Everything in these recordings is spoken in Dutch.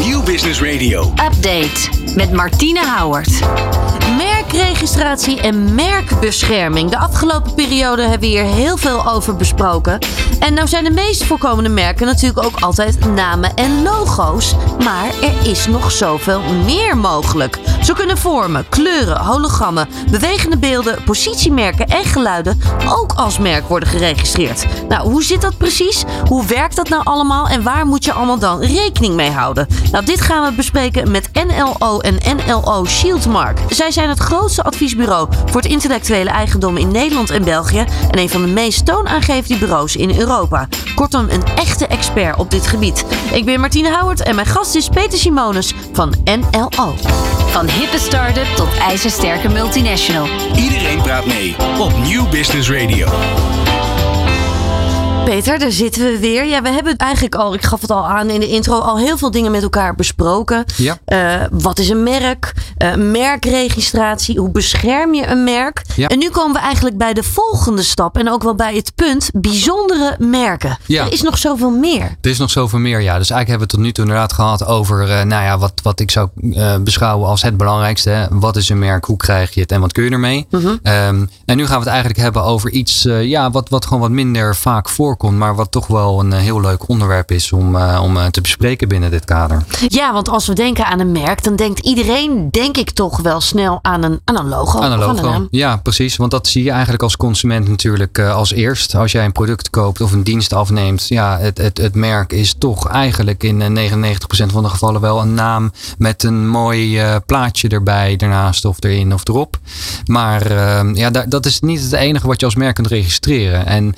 Nieuw Business Radio. Update met Martine Houwert. Merkregistratie en merkbescherming. De afgelopen periode hebben we hier heel veel over besproken. En nou zijn de meest voorkomende merken natuurlijk ook altijd namen en logo's. Maar er is nog zoveel meer mogelijk. Zo kunnen vormen, kleuren, hologrammen, bewegende beelden, positiemerken en geluiden ook als merk worden geregistreerd. Nou, hoe zit dat precies? Hoe werkt dat nou allemaal en waar moet je allemaal dan rekening mee houden? Nou, dit gaan we bespreken met NLO en NLO Shieldmark. Zij zijn het grootste adviesbureau voor het intellectuele eigendom in Nederland en België en een van de meest toonaangevende bureaus in Europa. Kortom, een echte expert op dit gebied. Ik ben Martine Houwert en mijn gast is Peter Simonus van NLO. Van hippe start-up tot ijzersterke multinational. Iedereen praat mee op Nieuw Business Radio. Peter, daar zitten we weer. Ja, we hebben eigenlijk al, ik gaf het al aan in de intro, al heel veel dingen met elkaar besproken. Ja. Eh, wat is een merk? Eh, merkregistratie. Hoe bescherm je een merk? Ja. En nu komen we eigenlijk bij de volgende stap. En ook wel bij het punt bijzondere merken. Ja. Er is nog zoveel meer. Er is nog zoveel meer, ja. Dus eigenlijk hebben we het tot nu toe inderdaad gehad over, eh, nou ja, wat, wat ik zou beschouwen als het belangrijkste. Hè. Wat is een merk? Hoe krijg je het? En wat kun je ermee? Mhm. Ehm, en nu gaan we het eigenlijk hebben over iets, ja, wat, wat gewoon wat minder vaak voorkomt. Maar wat toch wel een eh, heel leuk onderwerp is om, eh, om eh, te bespreken binnen dit kader. Ja, want als we denken aan een merk, dan denkt iedereen, denk ik toch wel snel aan een, aan een logo. Aan een logo. Ja, precies. Want dat zie je eigenlijk als consument natuurlijk als eerst. Als jij een product koopt of een dienst afneemt. Ja, het, het, het merk is toch eigenlijk in eh, 99% van de gevallen wel een naam met een mooi plaatje erbij, ernaast of erin of erop. Maar eh, ja, daar- dat is niet het enige wat je als merk kunt registreren. En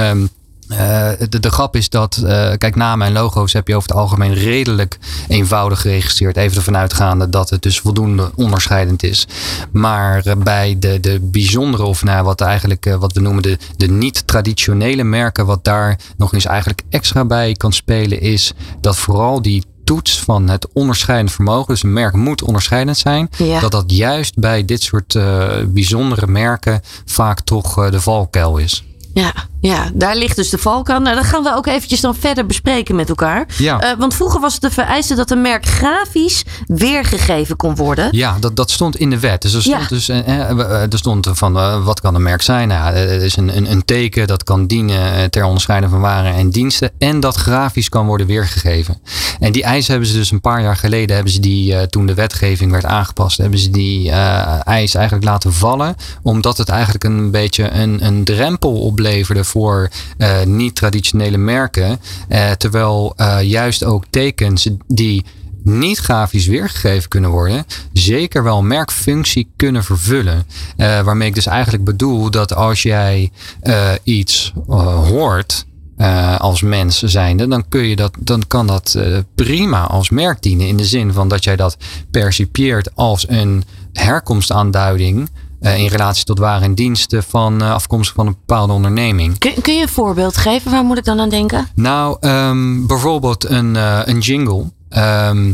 ehm, eh, de, de grap is dat, eh, kijk, namen en logo's heb je over het algemeen redelijk eenvoudig geregistreerd. Even ervan uitgaande dat het dus voldoende onderscheidend is. Maar eh, bij de, de bijzondere, of nou, wat eigenlijk wat we noemen de, de niet-traditionele merken, wat daar nog eens eigenlijk extra bij kan spelen, is dat vooral die toets van het onderscheidend vermogen, dus een merk moet onderscheidend zijn, Ja. dat dat juist bij dit soort bijzondere merken vaak toch de valkuil is. Ja, ja, daar ligt dus de valk aan. Nou, dat gaan we ook eventjes dan verder bespreken met elkaar. Ja. Eh, want vroeger was het de vereiste dat een merk grafisch weergegeven kon worden. Ja, dat, dat stond in de wet. Dus er stond, Ja. dus, eh, eh, eh, er stond van wat kan een merk zijn? Nou, het is een, een, een teken dat kan dienen ter onderscheiding van waren en diensten. En dat grafisch kan worden weergegeven. En die eisen hebben ze dus een paar jaar geleden, hebben ze die, eh, toen de wetgeving werd aangepast, hebben ze die eh, eis eigenlijk laten vallen. Omdat het eigenlijk een beetje een, een drempel opleverde voor eh, niet-traditionele merken. Terwijl juist ook tekens die niet grafisch weergegeven kunnen worden, zeker wel merkfunctie kunnen vervullen. Waarmee ik dus eigenlijk bedoel dat als jij iets hoort. Eh, als mens zijnde, dan, kun je dat, dan kan dat eh, prima als merk dienen. In de zin van dat jij dat percipieert als een herkomstaanduiding eh, in relatie tot waren en diensten van afkomstig van een bepaalde onderneming. Kun, kun je een voorbeeld geven? Waar moet ik dan aan denken? Nou, ehm, bijvoorbeeld een, een jingle. Ehm,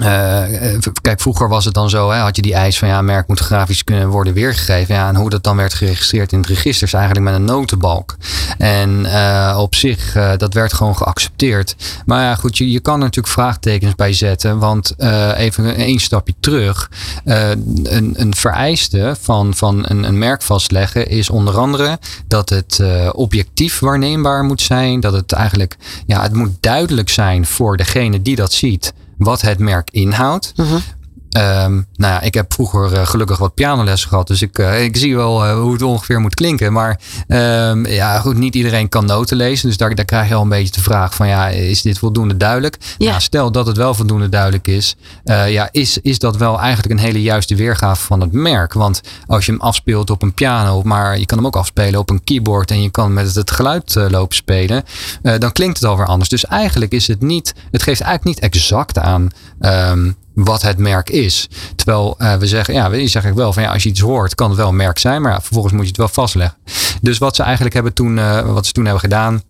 eh, kijk, vroeger was het dan zo, hè, had je die eis van ja, een merk moet grafisch kunnen worden weergegeven. Ja, en hoe dat dan werd geregistreerd in het register is eigenlijk met een notenbalk. En eh, op zich, dat werd gewoon geaccepteerd. Maar ja, goed, je, je kan er natuurlijk vraagtekens bij zetten. Want even één stapje terug. Een, een vereiste van, van een, een merk vastleggen is onder andere dat het objectief waarneembaar moet zijn. Dat het eigenlijk, ja, het moet duidelijk zijn voor degene die dat ziet wat het merk inhoudt. Ehm, nou ja, ik heb vroeger eh, gelukkig wat pianoles gehad, dus ik, eh, ik zie wel eh, hoe het ongeveer moet klinken. Maar ehm, ja, goed, niet iedereen kan noten lezen, dus daar, daar krijg je al een beetje de vraag van, ja, is dit voldoende duidelijk? Ja. Nou, stel dat het wel voldoende duidelijk is, ja, is, is dat wel eigenlijk een hele juiste weergave van het merk? Want als je hem afspeelt op een piano, maar je kan hem ook afspelen op een keyboard en je kan met het, geluid lopen spelen, dan klinkt het alweer anders. Dus eigenlijk is het niet, het geeft eigenlijk niet exact aan ehm, wat het merk is. Terwijl eh, we zeggen, ja, we zeggen wel van ja, als je iets hoort, kan het wel een merk zijn, maar vervolgens moet je het wel vastleggen. Dus wat ze eigenlijk hebben toen, eh, wat ze toen hebben gedaan.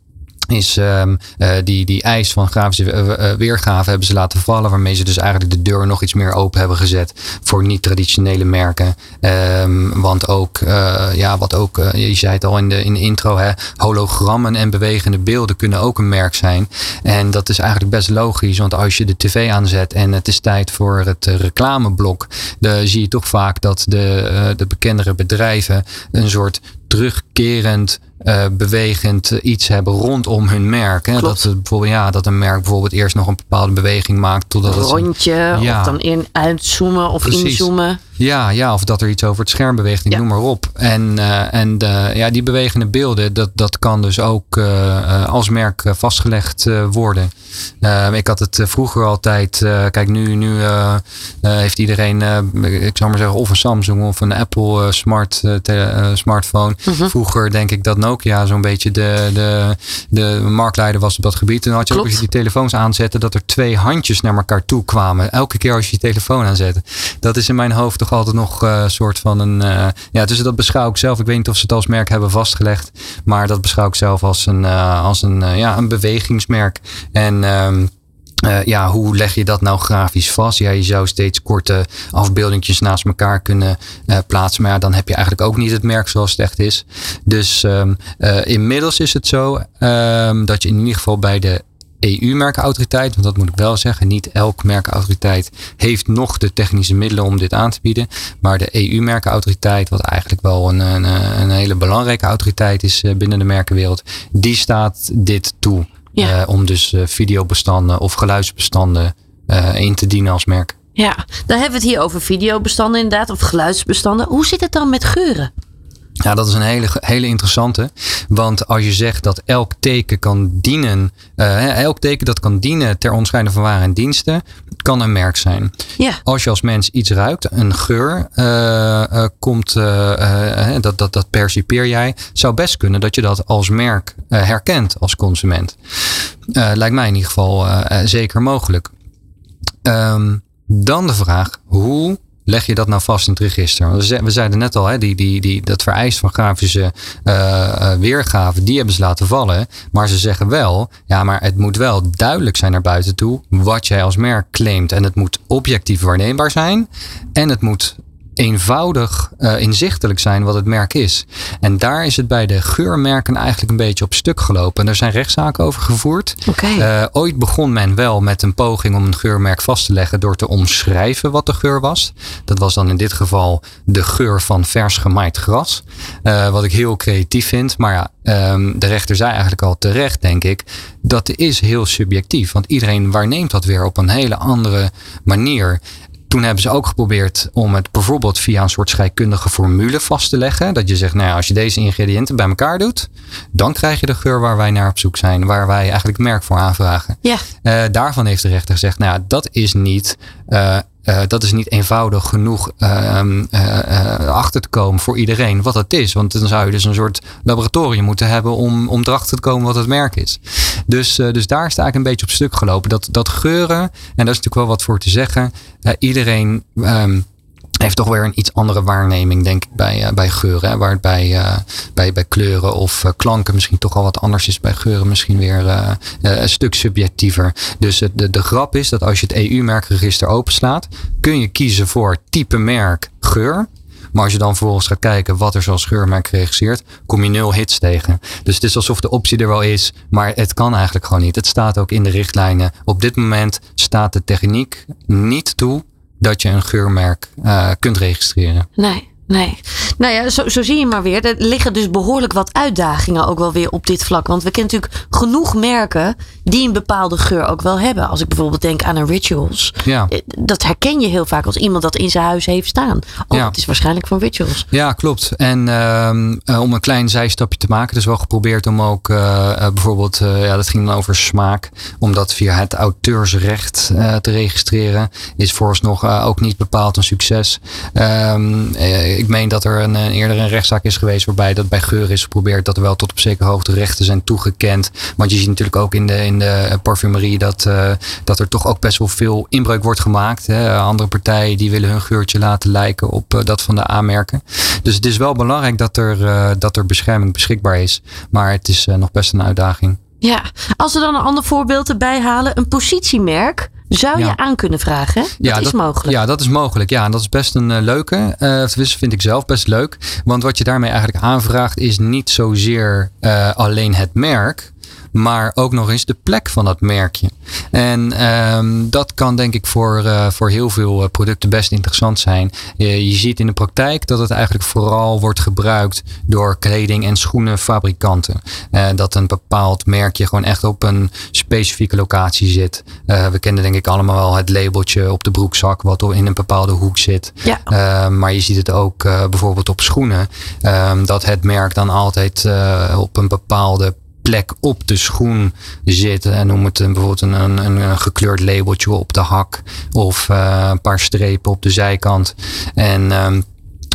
Is um, uh, die, die eis van grafische uh, weergave hebben ze laten vallen. Waarmee ze dus eigenlijk de deur nog iets meer open hebben gezet voor niet-traditionele merken. Um, want ook, ja, wat ook, je zei het al in de, in de intro, hè, hologrammen en bewegende beelden kunnen ook een merk zijn. En dat is eigenlijk best logisch, want als je de tv aanzet en het is tijd voor het reclameblok, dan zie je toch vaak dat de, de bekendere bedrijven een soort terugkerend uh, bewegend iets hebben rondom hun merk. Hè? Dat, bijvoorbeeld, ja, dat een merk bijvoorbeeld eerst nog een bepaalde beweging maakt. Totdat een rondje, het, ja. of dan in uitzoomen of Precies. inzoomen. Ja, ja, of dat er iets over het scherm beweegt, ja. noem maar op. En, uh, en uh, ja, die bewegende beelden, dat, dat kan dus ook uh, als merk vastgelegd worden. ik had het vroeger altijd, kijk nu, nu heeft iedereen, ik zou maar zeggen, of een Samsung of een Apple smart, smartphone. -hmm. Vroeger denk ik dat Nokia zo'n beetje de, de, de marktleider was op dat gebied. En dan had je Klopt. ook als je die telefoons aanzette, dat er twee handjes naar elkaar toe kwamen. Elke keer als je je telefoon aanzette. Dat is in mijn hoofd toch altijd nog een uh, soort van een. Uh, ja, dus dat beschouw ik zelf. Ik weet niet of ze het als merk hebben vastgelegd. Maar dat beschouw ik zelf als een, uh, als een, ja, een bewegingsmerk. En. Um, uh, ja, hoe leg je dat nou grafisch vast? Ja, je zou steeds korte afbeeldingjes naast elkaar kunnen uh, plaatsen. Maar ja, dan heb je eigenlijk ook niet het merk zoals het echt is. Dus um, uh, inmiddels is het zo um, dat je in ieder geval bij de EU-merkenautoriteit, want dat moet ik wel zeggen, niet elk merkenautoriteit heeft nog de technische middelen om dit aan te bieden. Maar de EU-merkenautoriteit, wat eigenlijk wel een, een, een, hele belangrijke autoriteit is binnen de merkenwereld, die staat dit toe. Ja. Uh, om dus uh, videobestanden of geluidsbestanden uh, in te dienen als merk. Ja, dan hebben we het hier over videobestanden inderdaad, of geluidsbestanden. Hoe zit het dan met geuren? Ja, dat is een hele, hele interessante. Want als je zegt dat elk teken kan dienen, uh, elk teken dat kan dienen ter onderscheiding van waren en diensten, kan een merk zijn. Ja. Als je als mens iets ruikt, een geur uh, uh, komt, dat, dat, dat percipeer jij, zou best kunnen dat je dat als merk herkent als consument. lijkt mij in ieder geval zeker mogelijk. Um, dan de vraag, hoe leg je dat nou vast in het register? We zeiden net al, hè, die, die, die, dat vereist van grafische uh, weergaven, die hebben ze laten vallen. Maar ze zeggen wel, ja, maar het moet wel duidelijk zijn naar buiten toe wat jij als merk claimt. En het moet objectief waarneembaar zijn. En het moet eenvoudig uh, inzichtelijk zijn wat het merk is. En daar is het bij de geurmerken eigenlijk een beetje op stuk gelopen. En er zijn rechtszaken over gevoerd. Okay. Uh, ooit begon men wel met een poging om een geurmerk vast te leggen door te omschrijven wat de geur was. Dat was dan in dit geval de geur van vers gemaaid gras. Uh, wat ik heel creatief vind. Maar ja, um, de rechter zei eigenlijk al terecht, denk ik. Dat is heel subjectief. Want iedereen waarneemt dat weer op een hele andere manier. Toen hebben ze ook geprobeerd om het bijvoorbeeld via een soort scheikundige formule vast te leggen. Dat je zegt, nou ja, als je deze ingrediënten bij elkaar doet, dan krijg je de geur waar wij naar op zoek zijn. Waar wij eigenlijk merk voor aanvragen. Ja. Uh, daarvan heeft de rechter gezegd, nou ja, dat is niet uh, uh, dat is niet eenvoudig genoeg uh, uh, achter te komen voor iedereen wat het is. Want dan zou je dus een soort laboratorium moeten hebben om, om erachter te komen wat het merk is. Dus, dus daar het eigenlijk een beetje op stuk gelopen. Dat, dat geuren, en daar is natuurlijk wel wat voor te zeggen. iedereen. Um, heeft toch weer een iets andere waarneming, denk ik, bij, uh, bij geuren. Hè? Waar het bij, uh, bij, bij kleuren of uh, klanken misschien toch al wat anders is. Bij geuren misschien weer een stuk subjectiever. Dus de, de grap is dat als je het EU-merkregister openslaat, kun je kiezen voor type merk geur. Maar als je dan vervolgens gaat kijken wat er zoals geurmerk geregistreerd, kom je nul hits tegen. Dus het is alsof de optie er wel is, maar het kan eigenlijk gewoon niet. Het staat ook in de richtlijnen. Op dit moment staat de techniek niet toe dat je een geurmerk uh, kunt registreren. Nee. Nee. Nou ja, zo, zo zie je maar weer. Er liggen dus behoorlijk wat uitdagingen ook wel weer op dit vlak. Want we kennen natuurlijk genoeg merken die een bepaalde geur ook wel hebben. Als ik bijvoorbeeld denk aan een Rituals. Ja. Eh, dat herken je heel vaak als iemand dat in zijn huis heeft staan. Oh, ja. het is waarschijnlijk van Rituals. Ja, klopt. En uh, om een klein zijstapje te maken. Dus wel geprobeerd om ook uh, bijvoorbeeld, ja, dat ging dan over smaak. Om dat via het auteursrecht te registreren. Is vooralsnog ook niet bepaald een succes. Um, ik meen dat er een, een, eerder een rechtszaak is geweest waarbij dat bij geur is geprobeerd dat er wel tot op zekere hoogte rechten zijn toegekend. Want je ziet natuurlijk ook in de, in de parfumerie dat, uh, dat er toch ook best wel veel inbreuk wordt gemaakt. Hè. Andere partijen die willen hun geurtje laten lijken op uh, dat van de aanmerken. Dus het is wel belangrijk dat er, dat er bescherming beschikbaar is. Maar het is nog best een uitdaging. Ja, als we dan een ander voorbeeld erbij halen, een positiemerk. Zou je aan kunnen vragen? hè? Dat ja, is mogelijk. Ja, dat is mogelijk. Ja, en dat is best een eh, leuke. tenminste, vind ik zelf best leuk. Want wat je daarmee eigenlijk aanvraagt is niet zozeer eh, alleen het merk. Maar ook nog eens de plek van dat merkje. En ehm, dat kan denk ik voor, eh, voor heel veel eh, producten best interessant zijn. Je, je ziet in de praktijk dat het eigenlijk vooral wordt gebruikt door kleding- en schoenenfabrikanten. Eh, dat een bepaald merkje gewoon echt op een specifieke locatie zit. We kennen denk ik allemaal wel het labeltje op de broekzak wat in een bepaalde hoek zit. Ja. Maar je ziet het ook bijvoorbeeld op schoenen. ehm, dat het merk dan altijd op een bepaalde plek op de schoen zit. En noem het een, bijvoorbeeld een, een, een, een gekleurd labeltje op de hak. Of eh, een paar strepen op de zijkant. En ehm,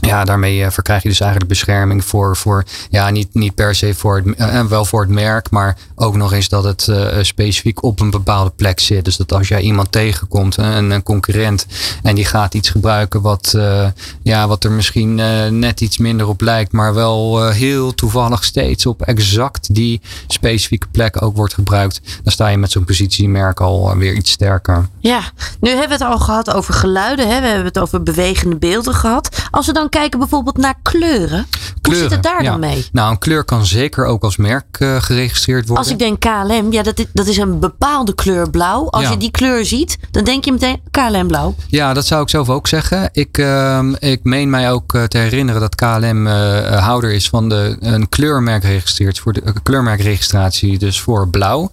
ja, daarmee eh, verkrijg je dus eigenlijk bescherming voor, voor ja, niet, niet per se voor het, eh, wel voor het merk, maar ook nog eens dat het eh, specifiek op een bepaalde plek zit. Dus dat als jij iemand tegenkomt, een, een concurrent, en die gaat iets gebruiken wat, eh, ja, wat er misschien eh, net iets minder op lijkt, maar wel eh, heel toevallig steeds op exact die specifieke plek ook wordt gebruikt, dan sta je met zo'n positiemerk al eh, weer iets sterker. Ja, nu hebben we het al gehad over geluiden. Hè? We hebben het over bewegende beelden gehad. Als we dan kijken bijvoorbeeld naar kleuren. Hoe zit het daar ja. dan mee? Nou, een kleur kan zeker ook als merk eh, geregistreerd worden. Als ik denk KLM, ja, dat is, dat is een bepaalde kleur blauw. Als Ja. je die kleur ziet, dan denk je meteen KLM blauw. Ja, dat zou ik zelf ook zeggen. Ik, ehm, ik meen mij ook eh, te herinneren dat KLM eh, houder is van de, een kleurmerk geregistreerd voor de kleurmerkregistratie, dus voor blauw.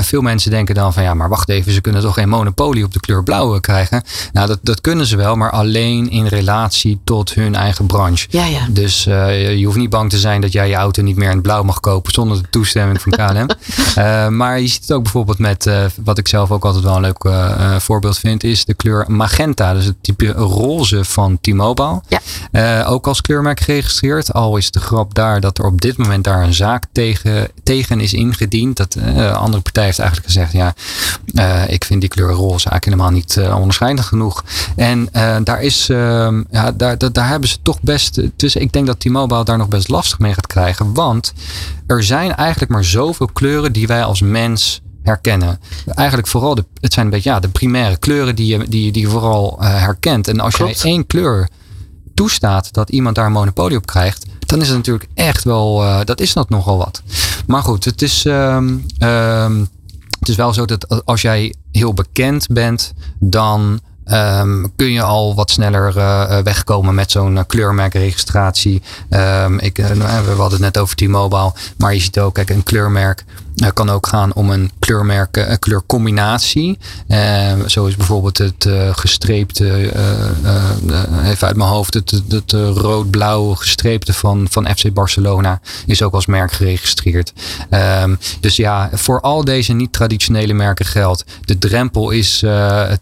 Veel mensen denken dan van ja, maar wacht even, ze kunnen toch geen monopolie op de kleur blauw krijgen. Nou, dat, dat kunnen ze wel, maar alleen in relatie tot hun eigen branche. Ja, ja. Dus eh, je hoeft niet bang te zijn dat jij je auto niet meer in het blauw mag kopen zonder de toestemming van KLM. Eh, maar je ziet het ook bijvoorbeeld met, eh, wat ik zelf ook altijd wel een leuk voorbeeld vind, is de kleur magenta. Dus het type roze van T-Mobile. Ja. Ook als kleurmerk geregistreerd. Al is de grap daar dat er op dit moment daar een zaak tegen, tegen is ingediend. Dat andere partij heeft eigenlijk gezegd, ja, ik vind die kleur roze eigenlijk helemaal niet onderscheidend genoeg. En daar is, ehm, ja, daar, daar, daar hebben ze toch best, dus ik denk dat T-Mobile daar nog best lastig mee gaat krijgen. Want er zijn eigenlijk maar zoveel kleuren die wij als mens herkennen. Eigenlijk vooral, de, het zijn een beetje ja, de primaire kleuren die je, die, die je vooral eh, herkent. En als Klopt. jij één kleur toestaat dat iemand daar een monopolie op krijgt, dan is het natuurlijk echt wel, eh, dat is dat nogal wat. Maar goed, het is, ehm, ehm, het is wel zo dat als jij heel bekend bent, dan ehm, kun je al wat sneller eh, eh, wegkomen met zo'n eh, kleurmerkregistratie. Ehm, ik, eh, we hadden het net over T-Mobile, maar je ziet ook, kijk, een kleurmerk eh, kan ook gaan om een kleurmerk, een kleurcombinatie. Eh, zo is bijvoorbeeld het eh, gestreepte, even uit mijn hoofd, het, het, het, eh, rood-blauw gestreepte van, van FC Barcelona is ook als merk geregistreerd. Ehm, dus ja, voor al deze niet-traditionele merken geldt. De drempel is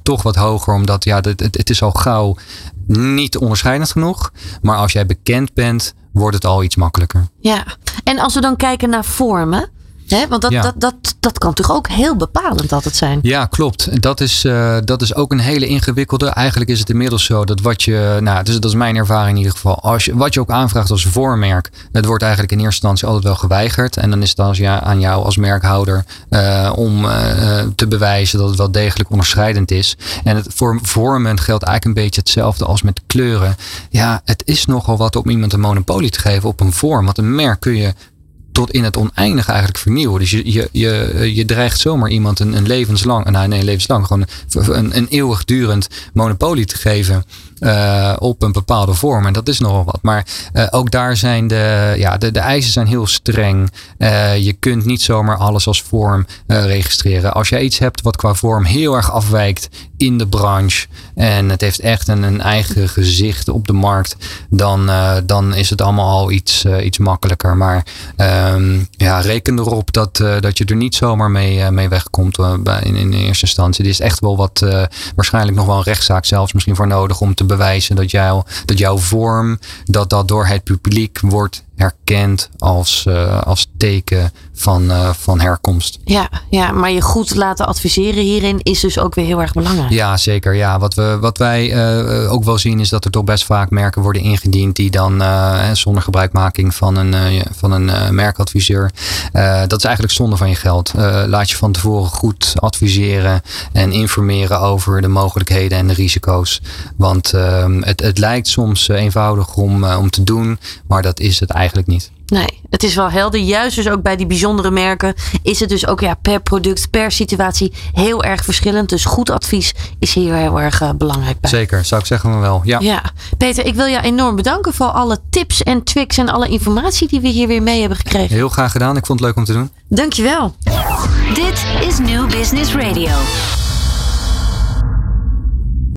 toch wat hoger, omdat ja, het, het, het is al gauw niet onderscheidend genoeg. Maar als jij bekend bent, wordt het al iets makkelijker. Ja, en als we dan kijken naar vormen. Hè, want dat, Ja. dat, dat, dat kan toch ook heel bepalend altijd zijn. Ja, klopt. Dat is, eh, dat is ook een hele ingewikkelde. Eigenlijk is het inmiddels zo dat wat je, nou, dus dat is mijn ervaring in ieder geval. Als je, wat je ook aanvraagt als voormerk, het wordt eigenlijk in eerste instantie altijd wel geweigerd. En dan is het als ja, aan jou als merkhouder eh, om eh, te bewijzen dat het wel degelijk onderscheidend is. En het, voor vormen geldt eigenlijk een beetje hetzelfde als met kleuren. Ja, het is nogal wat om iemand een monopolie te geven op een vorm. Want een merk kun je tot in het oneindige eigenlijk vernieuwen. Dus je, je, je, je dreigt zomaar iemand een, een levenslang, nou nee, levenslang, gewoon een, een eeuwigdurend monopolie te geven eh, op een bepaalde vorm. En dat is nogal wat. Maar eh, ook daar zijn de, ja, de, de eisen zijn heel streng. Eh, je kunt niet zomaar alles als vorm registreren. Als jij iets hebt wat qua vorm heel erg afwijkt in de branche en het heeft echt een, een eigen gezicht op de markt, dan, dan is het allemaal al iets, iets makkelijker. Maar ehm, ja, reken erop dat, dat je er niet zomaar mee, mee wegkomt in, in eerste instantie. Er is echt wel wat, waarschijnlijk nog wel een rechtszaak zelfs misschien voor nodig om te bewijzen dat, jou, dat jouw vorm, dat dat door het publiek wordt herkent als, uh, als teken van, uh, van herkomst. Ja, ja, maar je goed laten adviseren hierin is dus ook weer heel erg belangrijk. Ja, zeker. Ja, wat, we, wat wij uh, ook wel zien is dat er toch best vaak merken worden ingediend die dan zonder gebruikmaking van een, van een merkadviseur. dat is eigenlijk zonde van je geld. laat je van tevoren goed adviseren en informeren over de mogelijkheden en de risico's. Want ehm, het, het lijkt soms eenvoudig om, om te doen, maar dat is het eigenlijk niet. Nee, het is wel helder. Juist dus ook bij die bijzondere merken is het dus ook ja, per product, per situatie heel erg verschillend. Dus goed advies is hier heel erg uh, belangrijk bij. Zeker, zou ik zeggen wel. Ja. ja. Peter, ik wil je enorm bedanken voor alle tips en tricks en alle informatie die we hier weer mee hebben gekregen. Heel graag gedaan. Ik vond het leuk om te doen. Dankjewel. Dit is New Business Radio.